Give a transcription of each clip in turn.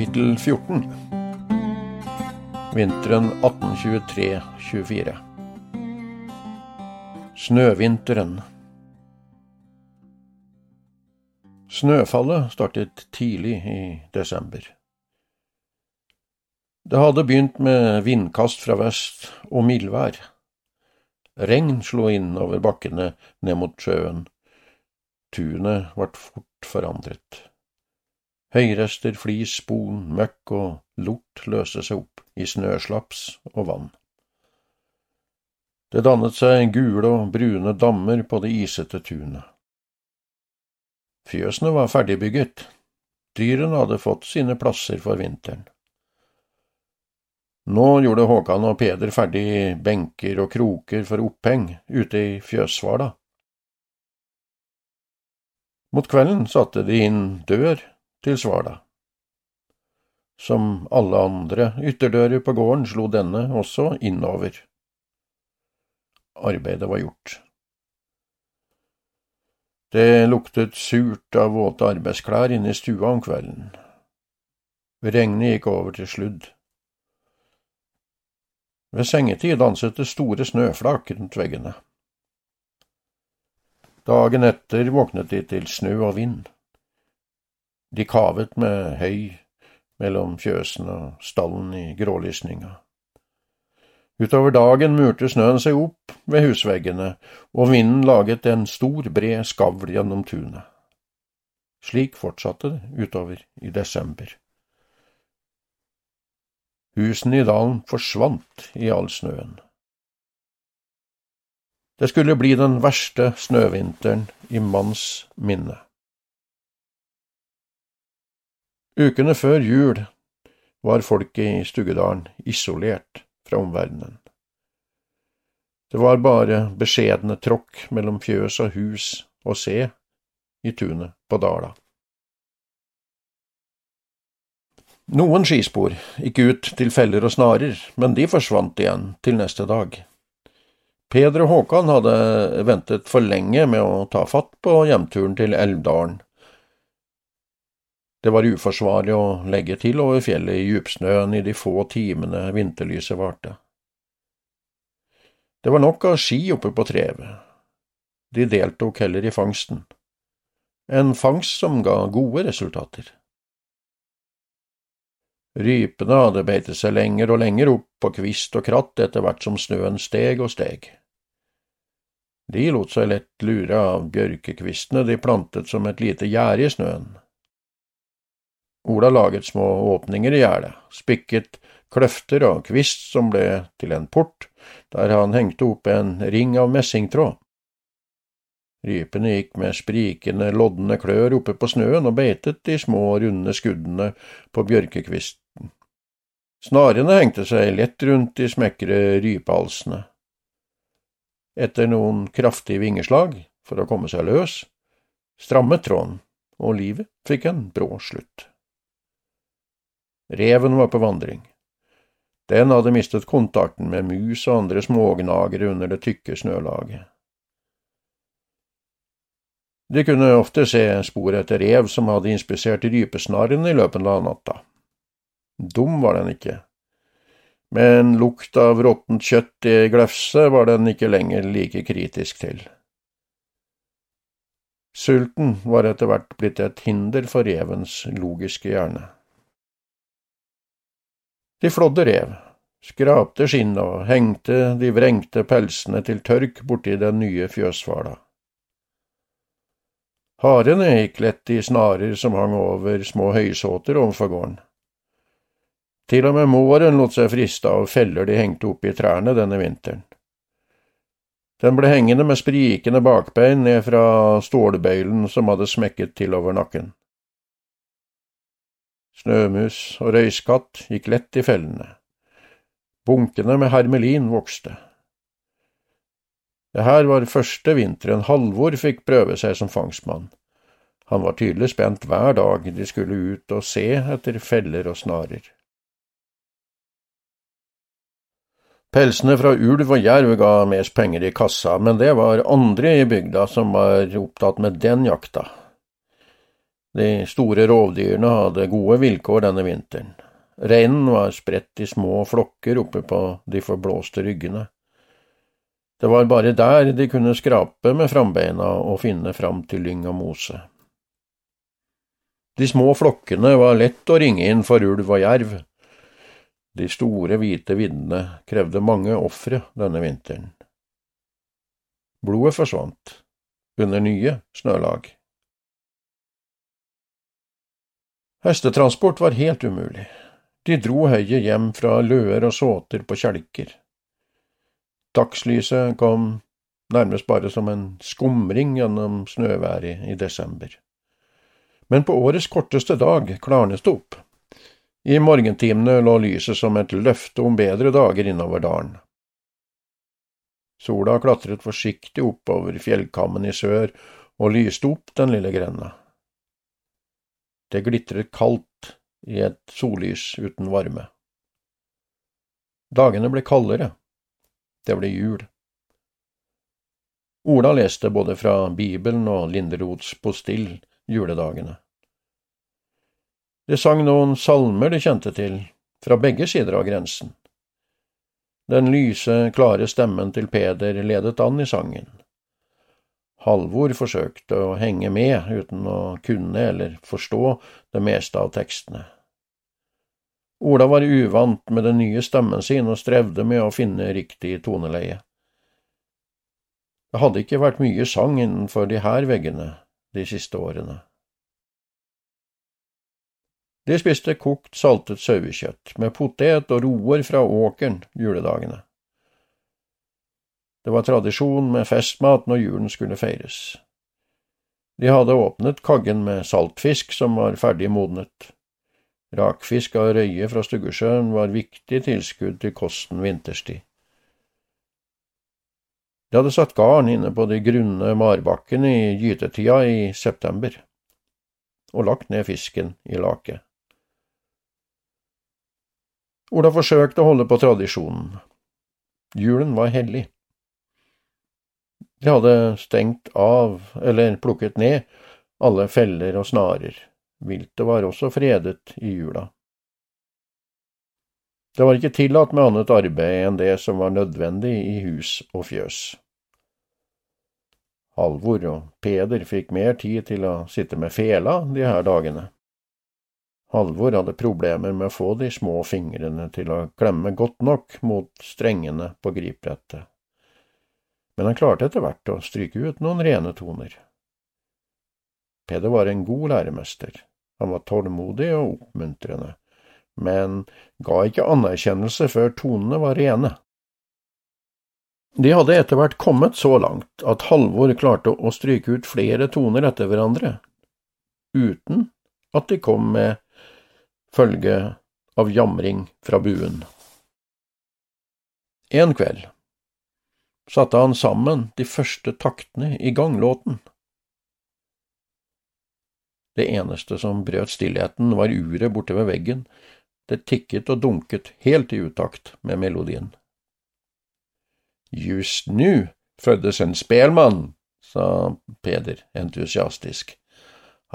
Kapittel 14 Vinteren 1823-24 Snøvinteren Snøfallet startet tidlig i desember. Det hadde begynt med vindkast fra vest og mildvær. Regn slo inn over bakkene ned mot sjøen. Tunet ble fort forandret. Høyrester, flis, spon, møkk og lort løste seg opp i snøslaps og vann. Det dannet seg gule og brune dammer på det isete tunet. Fjøsene var ferdigbygget, dyrene hadde fått sine plasser for vinteren. Nå gjorde Håkan og Peder ferdig benker og kroker for oppheng ute i fjøssvala. Mot kvelden satte de inn dør til Svala. Som alle andre ytterdører på gården slo denne også innover. Arbeidet var gjort. Det luktet surt av våte arbeidsklær inne i stua om kvelden. Regnet gikk over til sludd. Ved sengetid danset det store snøflak rundt veggene. Dagen etter våknet de til snø og vind. De kavet med høy mellom fjøsen og stallen i grålysninga. Utover dagen murte snøen seg opp ved husveggene, og vinden laget en stor, bred skavl gjennom tunet. Slik fortsatte det utover i desember. Husene i dalen forsvant i all snøen. Det skulle bli den verste snøvinteren i manns minne. Ukene før jul var folket i Stuggedalen isolert fra omverdenen. Det var bare beskjedne tråkk mellom fjøs og hus å se i tunet på Dala. Noen skispor gikk ut til feller og snarer, men de forsvant igjen til neste dag. Peder og Håkan hadde ventet for lenge med å ta fatt på hjemturen til Elvdalen det var uforsvarlig å legge til over fjellet i djupsnøen i de få timene vinterlyset varte. Det var nok av ski oppe på trevet. De deltok heller i fangsten. En fangst som ga gode resultater. Rypene hadde beitet seg lenger og lenger opp på kvist og kratt etter hvert som snøen steg og steg. De lot seg lett lure av bjørkekvistene de plantet som et lite gjerde i snøen. Ola laget små åpninger i gjerdet, spikket kløfter og kvist som ble til en port, der han hengte opp en ring av messingtråd. Rypene gikk med sprikende, lodne klør oppe på snøen og beitet de små, runde skuddene på bjørkekvisten. Snarene hengte seg lett rundt de smekre rypehalsene. Etter noen kraftige vingeslag for å komme seg løs, strammet tråden, og livet fikk en brå slutt. Reven var på vandring. Den hadde mistet kontakten med mus og andre smågnagere under det tykke snølaget. De kunne ofte se spor etter rev som hadde inspisert rypesnarren i løpet av natta. Dum var den ikke, men lukt av råttent kjøtt i glefset var den ikke lenger like kritisk til. Sulten var etter hvert blitt et hinder for revens logiske hjerne. De flådde rev, skrapte skinn og hengte de vrengte pelsene til tørk borti den nye fjøsfala. Harene gikk lett i snarer som hang over små høysåter overfor gården. Til og med måren lot seg friste av feller de hengte opp i trærne denne vinteren. Den ble hengende med sprikende bakbein ned fra stålbøylen som hadde smekket til over nakken. Snømus og røyskatt gikk lett i fellene. Bunkene med hermelin vokste. Det her var første vinteren Halvor fikk prøve seg som fangstmann. Han var tydelig spent hver dag de skulle ut og se etter feller og snarer. Pelsene fra ulv og jerv ga mest penger i kassa, men det var andre i bygda som var opptatt med den jakta. De store rovdyrene hadde gode vilkår denne vinteren. Reinen var spredt i små flokker oppe på de forblåste ryggene. Det var bare der de kunne skrape med frambeina og finne fram til lyng og mose. De små flokkene var lett å ringe inn for ulv og jerv. De store, hvite viddene krevde mange ofre denne vinteren. Blodet forsvant under nye snølag. Hestetransport var helt umulig. De dro høyet hjem fra løer og såter på kjelker. Dagslyset kom nærmest bare som en skumring gjennom snøværet i desember men på årets korteste dag klarnes det opp. I morgentimene lå lyset som et løfte om bedre dager innover dalen. Sola klatret forsiktig oppover fjellkammen i sør og lyste opp den lille grenda. Det glitret kaldt i et sollys uten varme. Dagene ble kaldere. Det ble jul. Ola leste både fra Bibelen og Linderots postill juledagene. De sang noen salmer de kjente til, fra begge sider av grensen. Den lyse, klare stemmen til Peder ledet an i sangen. Halvor forsøkte å henge med uten å kunne eller forstå det meste av tekstene. Ola var uvant med den nye stemmen sin og strevde med å finne riktig toneleie. Det hadde ikke vært mye sang innenfor de her veggene de siste årene. De spiste kokt, saltet sauekjøtt med potet og roer fra åkeren juledagene. Det var tradisjon med festmat når julen skulle feires. De hadde åpnet kaggen med saltfisk som var ferdig modnet. Rakfisk av røye fra Stuggesjøen var viktig tilskudd til kosten vinterstid. De hadde satt garn inne på de grunne marbakkene i gytetida i september, og lagt ned fisken i lake. Ola forsøkte å holde på tradisjonen. Julen var hellig. De hadde stengt av, eller plukket ned, alle feller og snarer. Viltet var også fredet i jula. Det var ikke tillatt med annet arbeid enn det som var nødvendig i hus og fjøs. Halvor og Peder fikk mer tid til å sitte med fela de her dagene. Halvor hadde problemer med å få de små fingrene til å klemme godt nok mot strengene på gripbrettet, men han klarte etter hvert å stryke ut noen rene toner. Peder var en god læremester, han var tålmodig og oppmuntrende, men ga ikke anerkjennelse før tonene var rene. De hadde etter hvert kommet så langt at Halvor klarte å stryke ut flere toner etter hverandre, uten at de kom med følge av jamring fra buen. En kveld satte han sammen de første taktene i ganglåten. Det eneste som brøt stillheten, var uret borte ved veggen, det tikket og dunket helt i utakt med melodien. Just nu føddes en spelmann, sa Peder entusiastisk.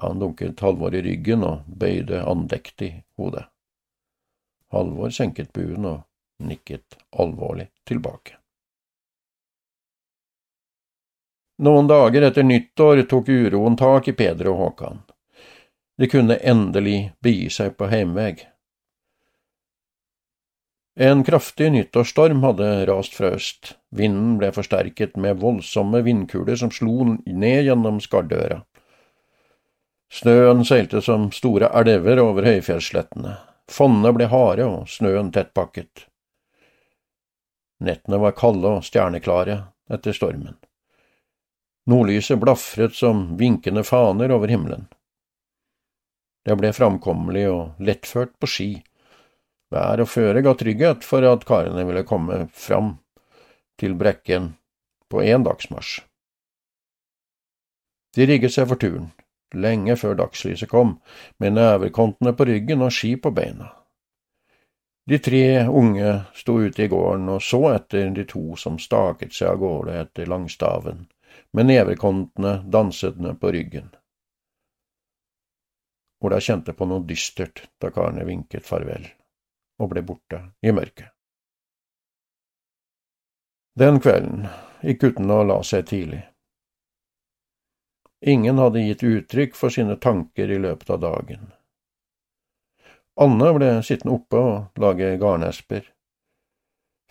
Han dunket Halvor i ryggen og bøyde andektig hodet. Halvor senket buen og nikket alvorlig tilbake. Noen dager etter nyttår tok uroen tak i Peder og Håkan. De kunne endelig begi seg på heimveg. En kraftig nyttårsstorm hadde rast fra øst. Vinden ble forsterket med voldsomme vindkuler som slo ned gjennom Skardøra. Snøen seilte som store elver over høyfjellsslettene. Fonnene ble harde og snøen tettpakket. Nettene var kalde og stjerneklare, etter stormen. Nordlyset blafret som vinkende faner over himmelen. Det ble framkommelig og lettført på ski. Vær og føre ga trygghet for at karene ville komme fram til brekken på én dagsmarsj. De rigget seg for turen, lenge før dagslyset kom, med nevekontene på ryggen og ski på beina. De tre unge sto ute i gården og så etter de to som staket seg av gårde etter langstaven, med nevekontene dansende på ryggen. Ola kjente på noe dystert da karene vinket farvel og ble borte i mørket. Den kvelden gikk guttene og la seg tidlig. Ingen hadde gitt uttrykk for sine tanker i løpet av dagen. Anne ble sittende oppe og lage garnesper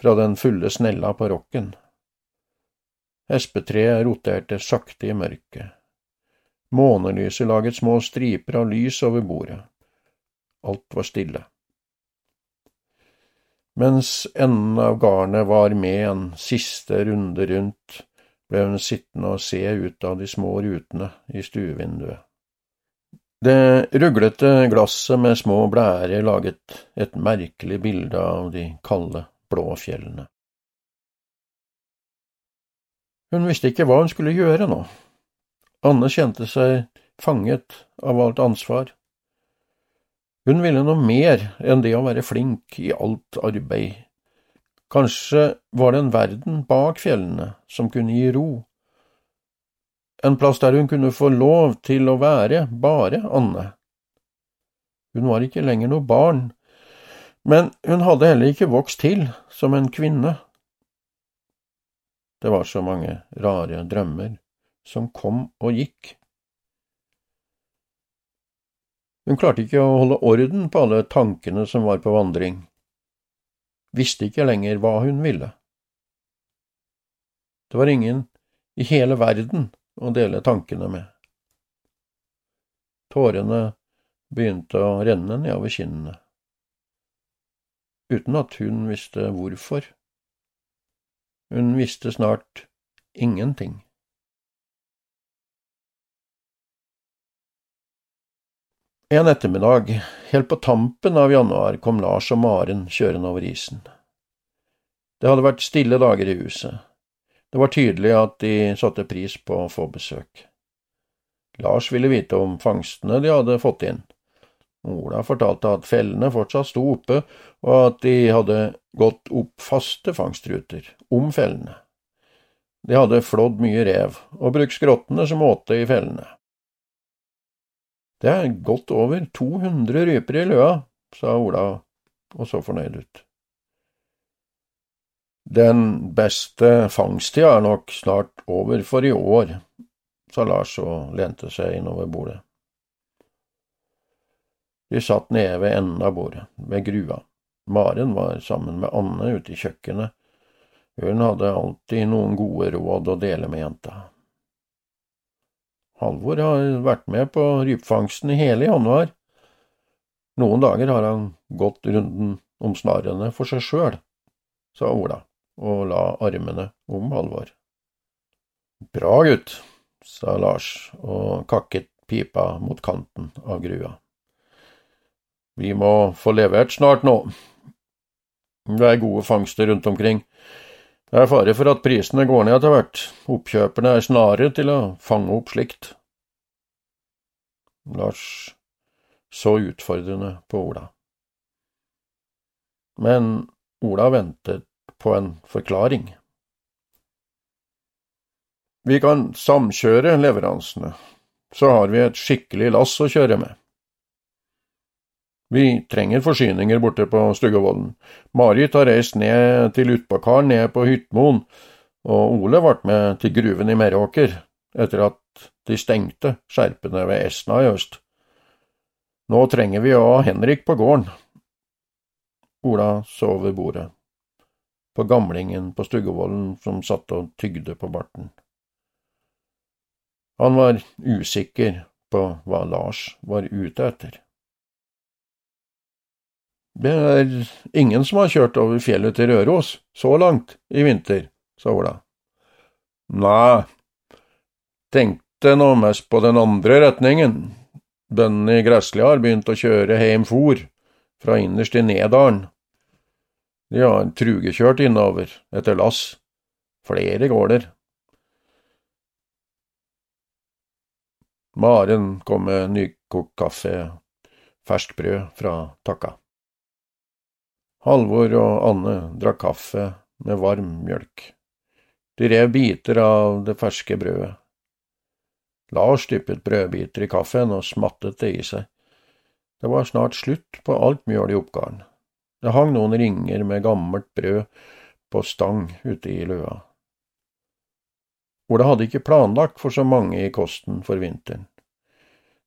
fra den fulle snella på rokken. Espetreet roterte sakte i mørket. Månelyset laget små striper av lys over bordet. Alt var stille. Mens enden av garnet var med en siste runde rundt, ble hun sittende og se ut av de små rutene i stuevinduet. Det ruglete glasset med små blærer laget et merkelig bilde av de kalde, blå fjellene. Hun visste ikke hva hun skulle gjøre nå. Anne kjente seg fanget av alt ansvar. Hun ville noe mer enn det å være flink i alt arbeid. Kanskje var det en verden bak fjellene som kunne gi ro, en plass der hun kunne få lov til å være bare Anne. Hun var ikke lenger noe barn, men hun hadde heller ikke vokst til som en kvinne. Det var så mange rare drømmer som kom og gikk. Hun klarte ikke å holde orden på alle tankene som var på vandring, visste ikke lenger hva hun ville. Det var ingen i hele verden å dele tankene med. Tårene begynte å renne nedover kinnene, uten at hun visste hvorfor. Hun visste snart ingenting. En ettermiddag, helt på tampen av januar, kom Lars og Maren kjørende over isen. Det hadde vært stille dager i huset. Det var tydelig at de satte pris på å få besøk. Lars ville vite om fangstene de hadde fått inn. Ola fortalte at fellene fortsatt sto oppe, og at de hadde gått opp faste fangstruter om fellene. De hadde flådd mye rev og brukt skrottene som åte i fellene. Det er godt over 200 ryper i løa, sa Ola og så fornøyd ut. Den beste fangsttida er nok snart over for i år, sa Lars og lente seg innover bordet. De satt nede ved enden av bordet, ved grua. Maren var sammen med Anne ute i kjøkkenet. Hun hadde alltid noen gode råd å dele med jenta. Halvor har vært med på rypfangsten i hele januar. Noen dager har han gått runden om snarene for seg sjøl, sa Ola og la armene om Halvor. Bra gutt, sa Lars og kakket pipa mot kanten av grua. Vi må få levert snart nå. Det er gode fangster rundt omkring. Det er fare for at prisene går ned etter hvert, oppkjøperne er snare til å fange opp slikt. Lars så utfordrende på Ola. Men Ola ventet på en forklaring. Vi kan samkjøre leveransene, så har vi et skikkelig lass å kjøre med. Vi trenger forsyninger borte på Stuggevollen. Marit har reist ned til Utbakaren ned på Hyttmoen, og Ole ble med til gruven i Meråker etter at de stengte skjerpene ved Esna i øst. Nå trenger vi ha Henrik på gården. Ola så ved bordet, på gamlingen på Stuggevollen som satt og tygde på barten. Han var usikker på hva Lars var ute etter. Det er ingen som har kjørt over fjellet til Røros så langt i vinter, sa Ola. Nei, tenkte nå mest på den andre retningen. Bøndene i Gressli har begynt å kjøre heim for, fra innerst i Nedalen. De har trugekjørt innover etter lass. Flere gårder. Maren kom med nykokt kaffe, ferskt brød fra Takka. Halvor og Anne drakk kaffe med varm mjølk. De rev biter av det ferske brødet. Lars dyppet brødbiter i kaffen og smattet det i seg. Det var snart slutt på alt mjøl i oppgaren. Det hang noen ringer med gammelt brød på stang ute i løa. Ola hadde ikke planlagt for så mange i kosten for vinteren.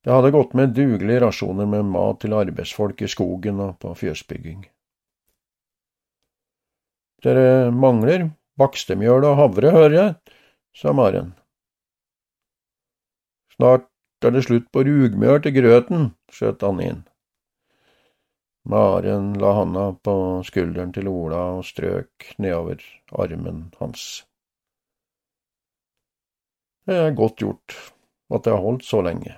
Det hadde gått med dugelige rasjoner med mat til arbeidsfolk i skogen og på fjøsbygging. Dere mangler bakstemjøl og havre, hører jeg, sa Maren. Snart er det slutt på rugmjøl til grøten, skjøt han inn. Maren la handa på skulderen til Ola og strøk nedover armen hans. Det er godt gjort at det har holdt så lenge.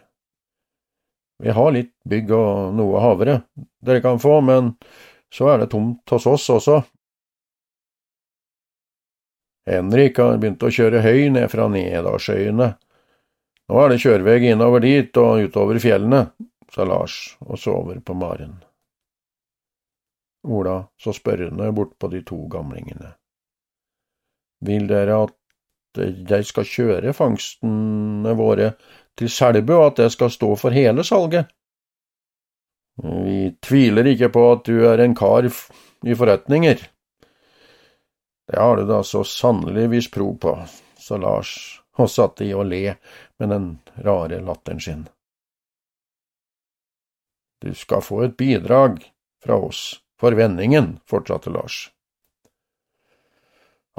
Vi har litt bygg og noe havre dere kan få, men så er det tomt hos oss også. Henrik har begynt å kjøre høy ned fra Nedalsøyene. Nå er det kjørevei innover dit og utover fjellene, sa Lars og så over på Maren. Ola så spørrende bort på de to gamlingene. Vil dere at jeg skal kjøre fangstene våre til Selbu, og at jeg skal stå for hele salget? Vi tviler ikke på at du er en kar i forretninger. Det har du da så sannelig vist prov på, sa Lars og satte i å le med den rare latteren sin. Du skal få et bidrag fra oss for vendingen, fortsatte Lars.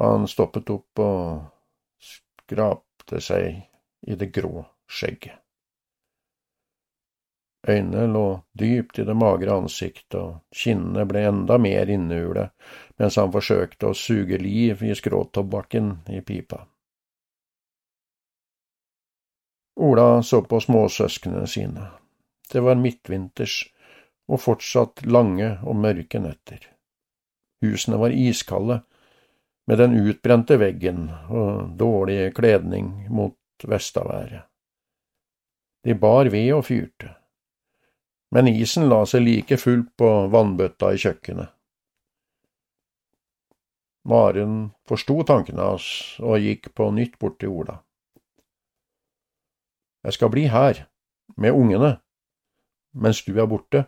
Han stoppet opp og skrapte seg i det grå skjegget. Øynene lå dypt i det magre ansiktet, og kinnene ble enda mer innule mens han forsøkte å suge liv i skråtobakken i pipa. Ola så på småsøsknene sine. Det var midtvinters og fortsatt lange og mørke netter. Husene var iskalde, med den utbrente veggen og dårlig kledning mot vestaværet. De bar ved og fyrte men isen la seg like fullt på vannbøtta i kjøkkenet. Maren forsto tankene hans og gikk på nytt bort til Ola. Jeg skal bli her, med ungene, mens du er borte.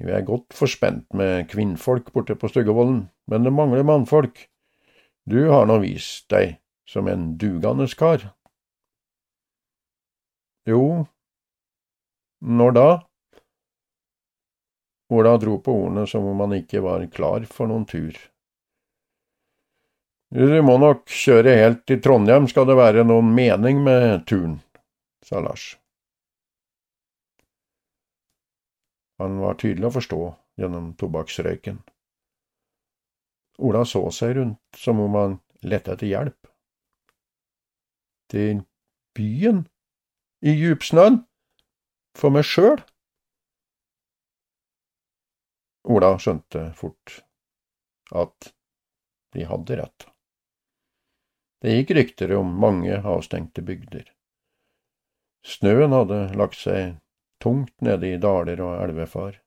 Vi er godt forspent med kvinnfolk borte på Styggevollen, men det mangler mannfolk. Du har nå vist deg som en dugende kar. Jo, når da? Ola dro på ordene som om han ikke var klar for noen tur. Du må nok kjøre helt til Trondheim skal det være noen mening med turen, sa Lars. Han var tydelig å forstå gjennom tobakksrøyken. Ola så seg rundt som om han lette etter hjelp. Til byen? I djupsnøen? For meg sjøl? Ola skjønte fort at de hadde rett. Det gikk rykter om mange avstengte bygder. Snøen hadde lagt seg tungt nede i daler og elvefar.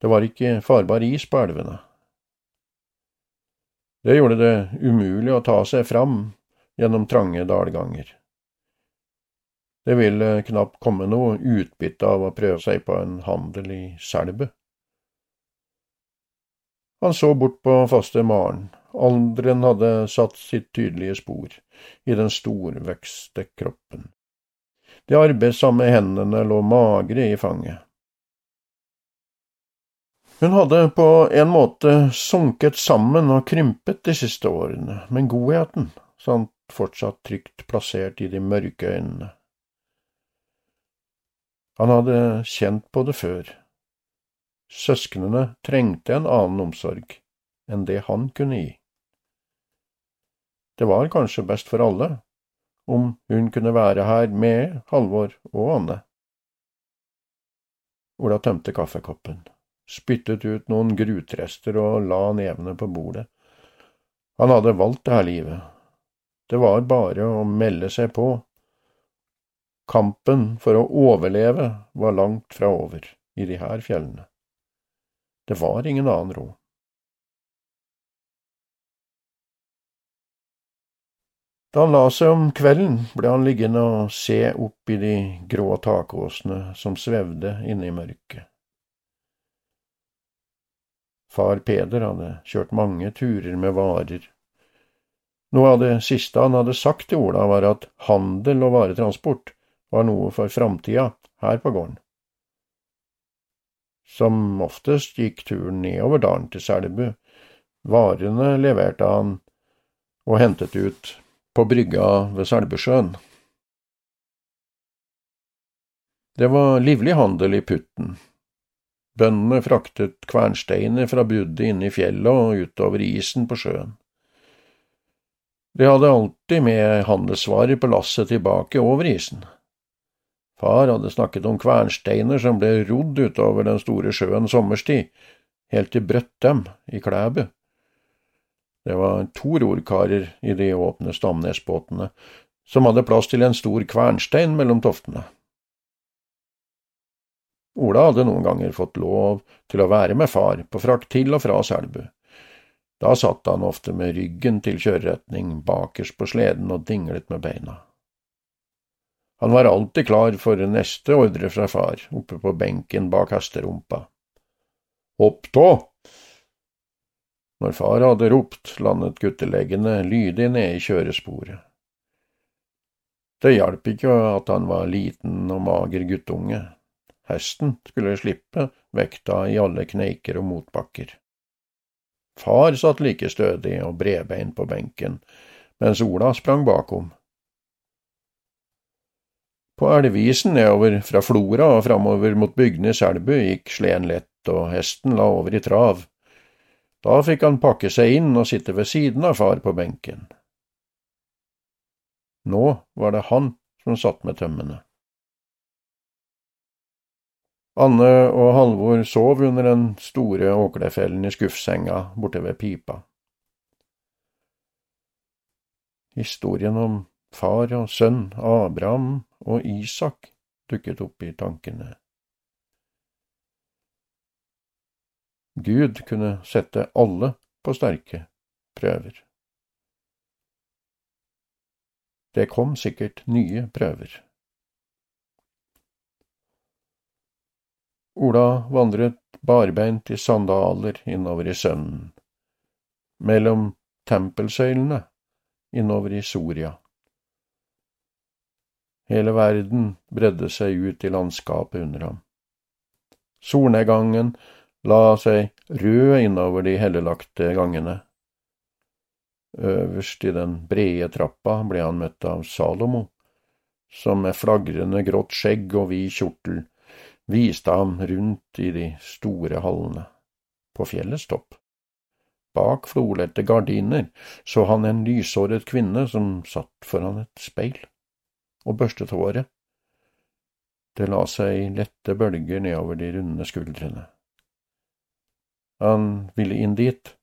Det var ikke farbar is på elvene. Det gjorde det umulig å ta seg fram gjennom trange dalganger. Det ville knapt komme noe utbytte av å prøve seg på en handel i Selbu. Han så bort på faste Maren. Alderen hadde satt sitt tydelige spor i den storvekste kroppen. De arbeidsomme hendene lå magre i fanget. Hun hadde på en måte sunket sammen og krympet de siste årene, men godheten satt fortsatt trygt plassert i de mørke øynene. Han hadde kjent på det før, Søsknene trengte en annen omsorg enn det han kunne gi. det var kanskje best for alle om hun kunne være her med Halvor og Anne. Ola tømte kaffekoppen, spyttet ut noen grutrester og la nevene på bordet. Han hadde valgt det her livet. Det var bare å melde seg på. Kampen for å overleve var langt fra over i de her fjellene. Det var ingen annen ro. Da han la seg om kvelden, ble han liggende og se opp i de grå takåsene som svevde inne i mørket. Far Peder hadde kjørt mange turer med varer. Noe av det siste han hadde sagt til Ola, var at handel og varetransport var noe for framtida her på gården. Som oftest gikk turen nedover dalen til Selbu. Varene leverte han og hentet ut på brygga ved Selbusjøen. Det var livlig handel i Putten. Bøndene fraktet kvernsteiner fra bruddet inne i fjellet og utover isen på sjøen. De hadde alltid med handelsvarer på lasset tilbake over isen. Far hadde snakket om kvernsteiner som ble rodd utover den store sjøen sommerstid, helt til Brøttem i Klæbu. Det var to rorkarer i de åpne Stamnesbåtene, som hadde plass til en stor kvernstein mellom toftene. Ola hadde noen ganger fått lov til å være med far på frakt til og fra Selbu. Da satt han ofte med ryggen til kjøreretning bakerst på sleden og dinglet med beina. Han var alltid klar for neste ordre fra far, oppe på benken bak hesterumpa. Hopp tå! Når far hadde ropt, landet gutteleggene lydig nede i kjøresporet. Det hjalp ikke at han var liten og mager guttunge. Hesten skulle slippe vekta i alle kneiker og motbakker. Far satt like stødig og bredbeint på benken, mens Ola sprang bakom. På elvisen nedover fra Flora og framover mot bygdene i Selbu gikk sleden lett, og hesten la over i trav. Da fikk han pakke seg inn og sitte ved siden av far på benken. Nå var det han som satt med tømmene. Anne og Halvor sov under den store åklefellen i skuffsenga borte ved pipa. Historien om far og sønn, Abraham og Isak, dukket opp i tankene. Gud kunne sette alle på sterke prøver. Det kom sikkert nye prøver. Ola vandret barbeint i sandaler innover i søvnen, mellom tempelsøylene innover i Soria. Hele verden bredde seg ut i landskapet under ham. Solnedgangen la seg rød innover de hellelagte gangene. Øverst i den brede trappa ble han møtt av Salomo, som med flagrende grått skjegg og vid kjortel viste ham rundt i de store hallene. På fjellets topp, bak florlette gardiner, så han en lyshåret kvinne som satt foran et speil og børstet håret. Det la seg lette bølger nedover de runde skuldrene. Han ville inn dit,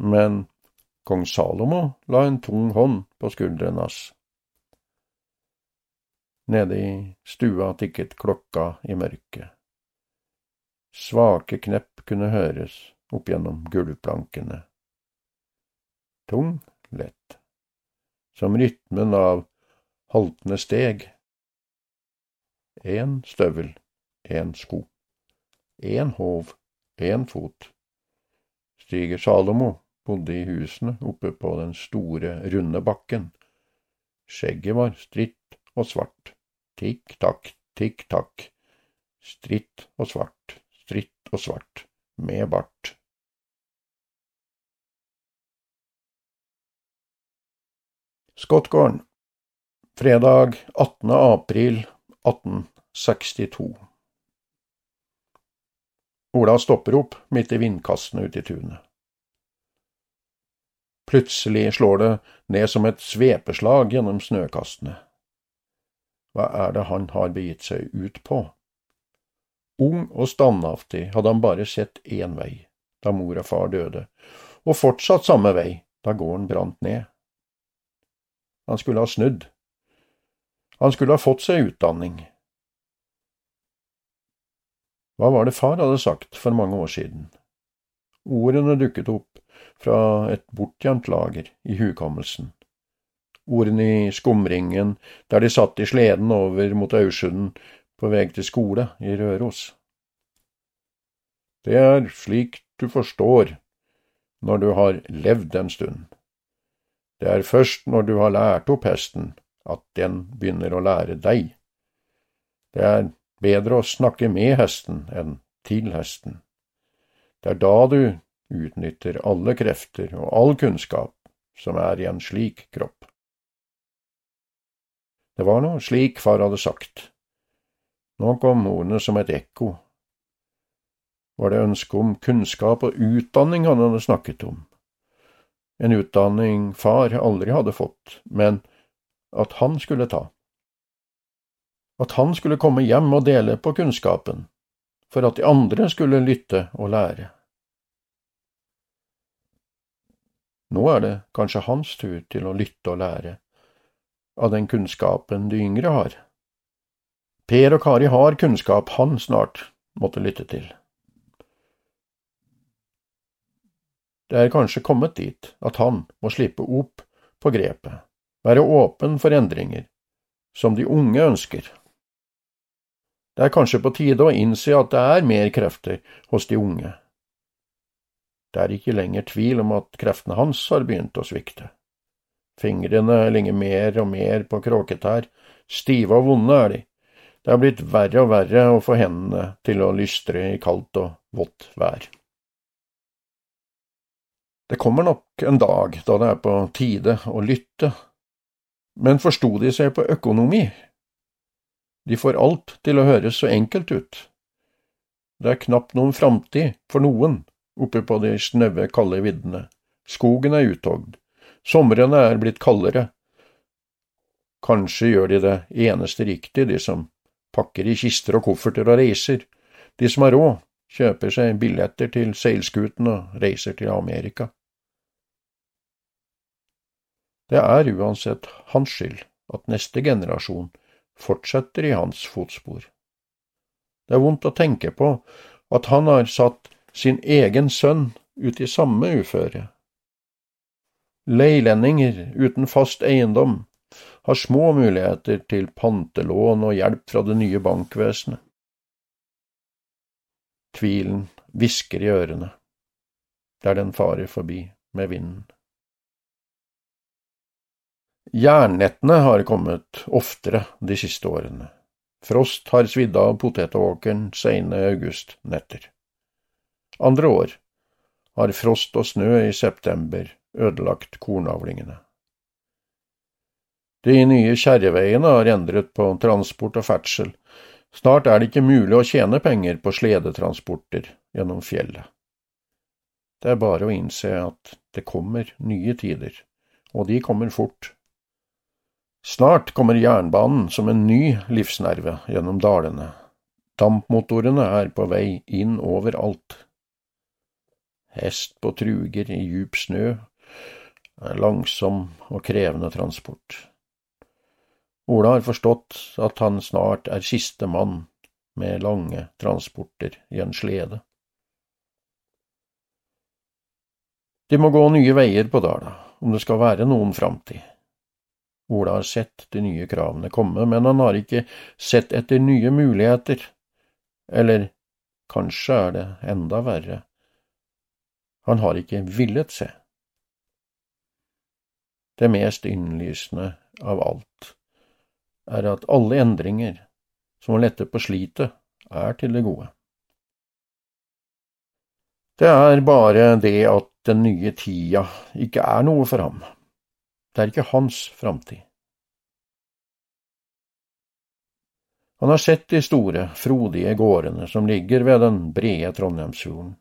men kong Salomo la en tung hånd på skulderen hans. Nede i stua tikket klokka i mørket. Svake knepp kunne høres opp gjennom gulvplankene. Tung, lett, som rytmen av haltende steg. Én støvel, én sko, én håv, én fot. Stiger Salomo bodde i husene oppe på den store, runde bakken. Skjegget var stritt og svart. Tikk-takk, tikk-takk. Stritt og svart, stritt og svart, med bart. Skottgården, fredag 18. april 1862. Ola stopper opp midt i vindkastene ute i tunet. Plutselig slår det ned som et svepeslag gjennom snøkastene. Hva er det han har begitt seg ut på? Ung og standhaftig hadde han bare sett én vei da mor og far døde, og fortsatt samme vei da gården brant ned. Han skulle ha snudd. Han skulle ha fått seg utdanning. Hva var det far hadde sagt for mange år siden? Ordene dukket opp fra et bortgjemt lager i hukommelsen. Ordene i skumringen der de satt i sleden over mot Aursunden på vei til skole i Røros. Det er slik du forstår når du har levd en stund. Det er først når du har lært opp hesten at den begynner å lære deg. Det er bedre å snakke med hesten enn til hesten. Det er da du utnytter alle krefter og all kunnskap som er i en slik kropp. Det var nå slik far hadde sagt. Nå kom ordene som et ekko. Var det ønske om kunnskap og utdanning han hadde snakket om? En utdanning far aldri hadde fått, men at han skulle ta. At han skulle komme hjem og dele på kunnskapen, for at de andre skulle lytte og lære. Nå er det kanskje hans tur til å lytte og lære av den kunnskapen de yngre har. Per og Kari har kunnskap han snart måtte lytte til. Det er kanskje kommet dit at han må slippe opp på grepet, være åpen for endringer, som de unge ønsker. Det er kanskje på tide å innse at det er mer krefter hos de unge det er ikke lenger tvil om at kreftene hans har begynt å svikte. Fingrene ligger mer og mer på kråketær, stive og vonde er de. Det har blitt verre og verre å få hendene til å lystre i kaldt og vått vær. Det kommer nok en dag da det er på tide å lytte, men forsto de seg på økonomi? De får alt til å høres så enkelt ut. Det er knapt noen framtid for noen oppe på de snaue, kalde viddene. Skogen er uthogd. Somrene er blitt kaldere. Kanskje gjør de det eneste riktig, de som pakker i kister og kofferter og reiser. De som har råd, kjøper seg billetter til seilskuten og reiser til Amerika. Det er uansett hans skyld at neste generasjon fortsetter i hans fotspor. Det er vondt å tenke på at han har satt sin egen sønn ut i samme uføre. Leilendinger uten fast eiendom har små muligheter til pantelån og hjelp fra det nye bankvesenet. Tvilen hvisker i ørene, der den farer forbi med vinden. Jernnettene har kommet oftere de siste årene. Frost har svidd av potetåkeren seine augustnetter. Andre år har frost og snø i september ødelagt kornavlingene. De nye kjerreveiene har endret på transport og ferdsel. Snart er det ikke mulig å tjene penger på sledetransporter gjennom fjellet. Det er bare å innse at det kommer nye tider, og de kommer fort. Snart kommer jernbanen som en ny livsnerve gjennom dalene. Dampmotorene er på vei inn overalt hest på truger i djup snø, er langsom og krevende transport. Ola har forstått at han snart er siste mann med lange transporter i en slede. De må gå nye veier på Dala, om det skal være noen framtid. Ola har sett de nye kravene komme, men han har ikke sett etter nye muligheter. Eller kanskje er det enda verre, han har ikke villet se. Det mest innlysende av alt er at alle endringer som letter på slitet, er til det gode. Det er bare det at den nye tida ikke er noe for ham. Det er ikke hans framtid. Han har sett de store, frodige gårdene som ligger ved den brede Trondheimsfjorden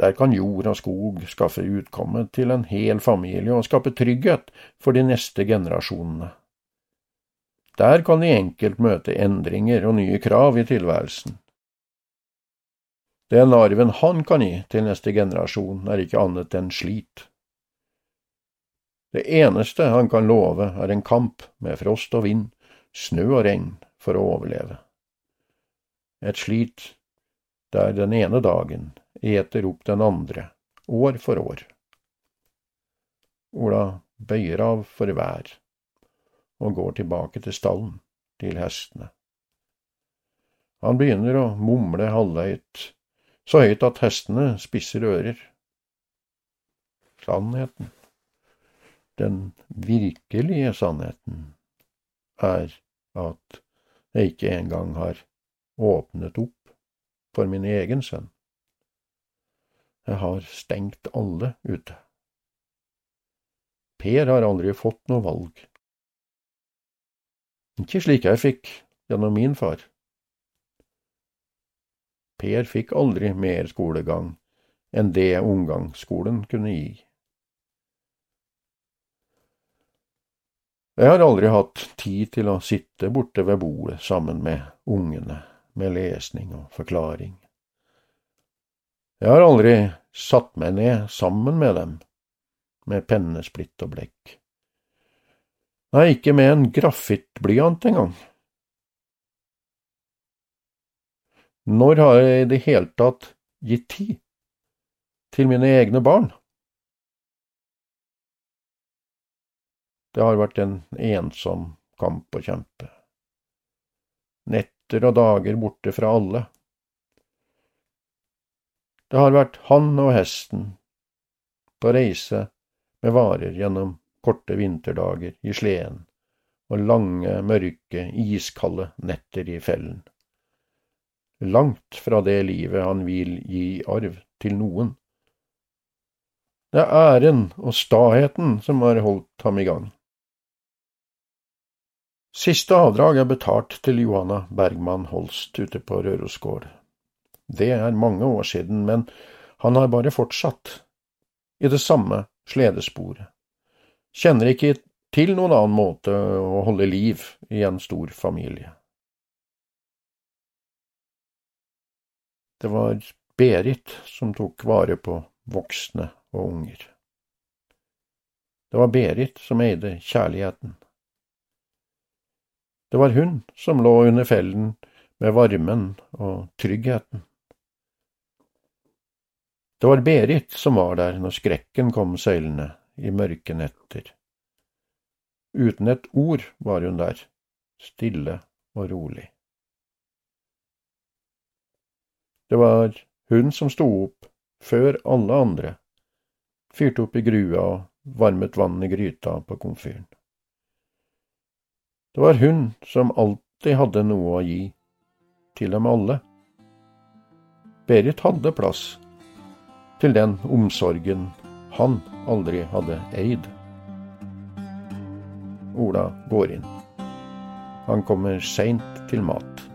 Der kan jord og skog skaffe utkomme til en hel familie og skape trygghet for de neste generasjonene. Der kan de enkelt møte endringer og nye krav i tilværelsen. Den arven han kan gi til neste generasjon, er ikke annet enn slit. Det eneste han kan love, er en kamp med frost og vind, snø og regn, for å overleve. Et slit der den ene dagen eter opp den andre, år for år. Ola bøyer av for vær og går tilbake til stallen, til hestene. Han begynner å mumle halvhøyt så høyt at hestene spisser ører. Sannheten, den virkelige sannheten, er at jeg ikke engang har åpnet opp for min egen sønn. Jeg har stengt alle ute. Per har aldri fått noe valg. Ikke slik jeg fikk gjennom min far. Per fikk aldri mer skolegang enn det omgangsskolen kunne gi. Jeg har aldri hatt tid til å sitte borte ved bordet sammen med ungene, med lesning og forklaring. Jeg har aldri satt meg ned sammen med dem, med pennesplitt og blekk. Nei, ikke med en grafittblyant engang. Når har jeg i det hele tatt gitt tid til mine egne barn? Det har vært en ensom kamp å kjempe. Netter og dager borte fra alle. Det har vært han og hesten på reise med varer gjennom korte vinterdager i sleden og lange, mørke, iskalde netter i fellen langt fra det livet han vil gi arv til noen. Det er æren og staheten som har holdt ham i gang. Siste avdrag er betalt til Johanna Bergman Holst ute på Rørosgård. Det er mange år siden, men han har bare fortsatt i det samme sledesporet. Kjenner ikke til noen annen måte å holde liv i en stor familie. Det var Berit som tok vare på voksne og unger. Det var Berit som eide kjærligheten. Det var hun som lå under fellen med varmen og tryggheten. Det var Berit som var der når skrekken kom seilende i mørke netter. Uten et ord var hun der, stille og rolig. Det var hun som sto opp før alle andre, fyrte opp i grua og varmet vann i gryta på komfyren. Det var hun som alltid hadde noe å gi, til dem alle. Berit hadde plass til den omsorgen han aldri hadde eid. Ola går inn. Han kommer seint til mat.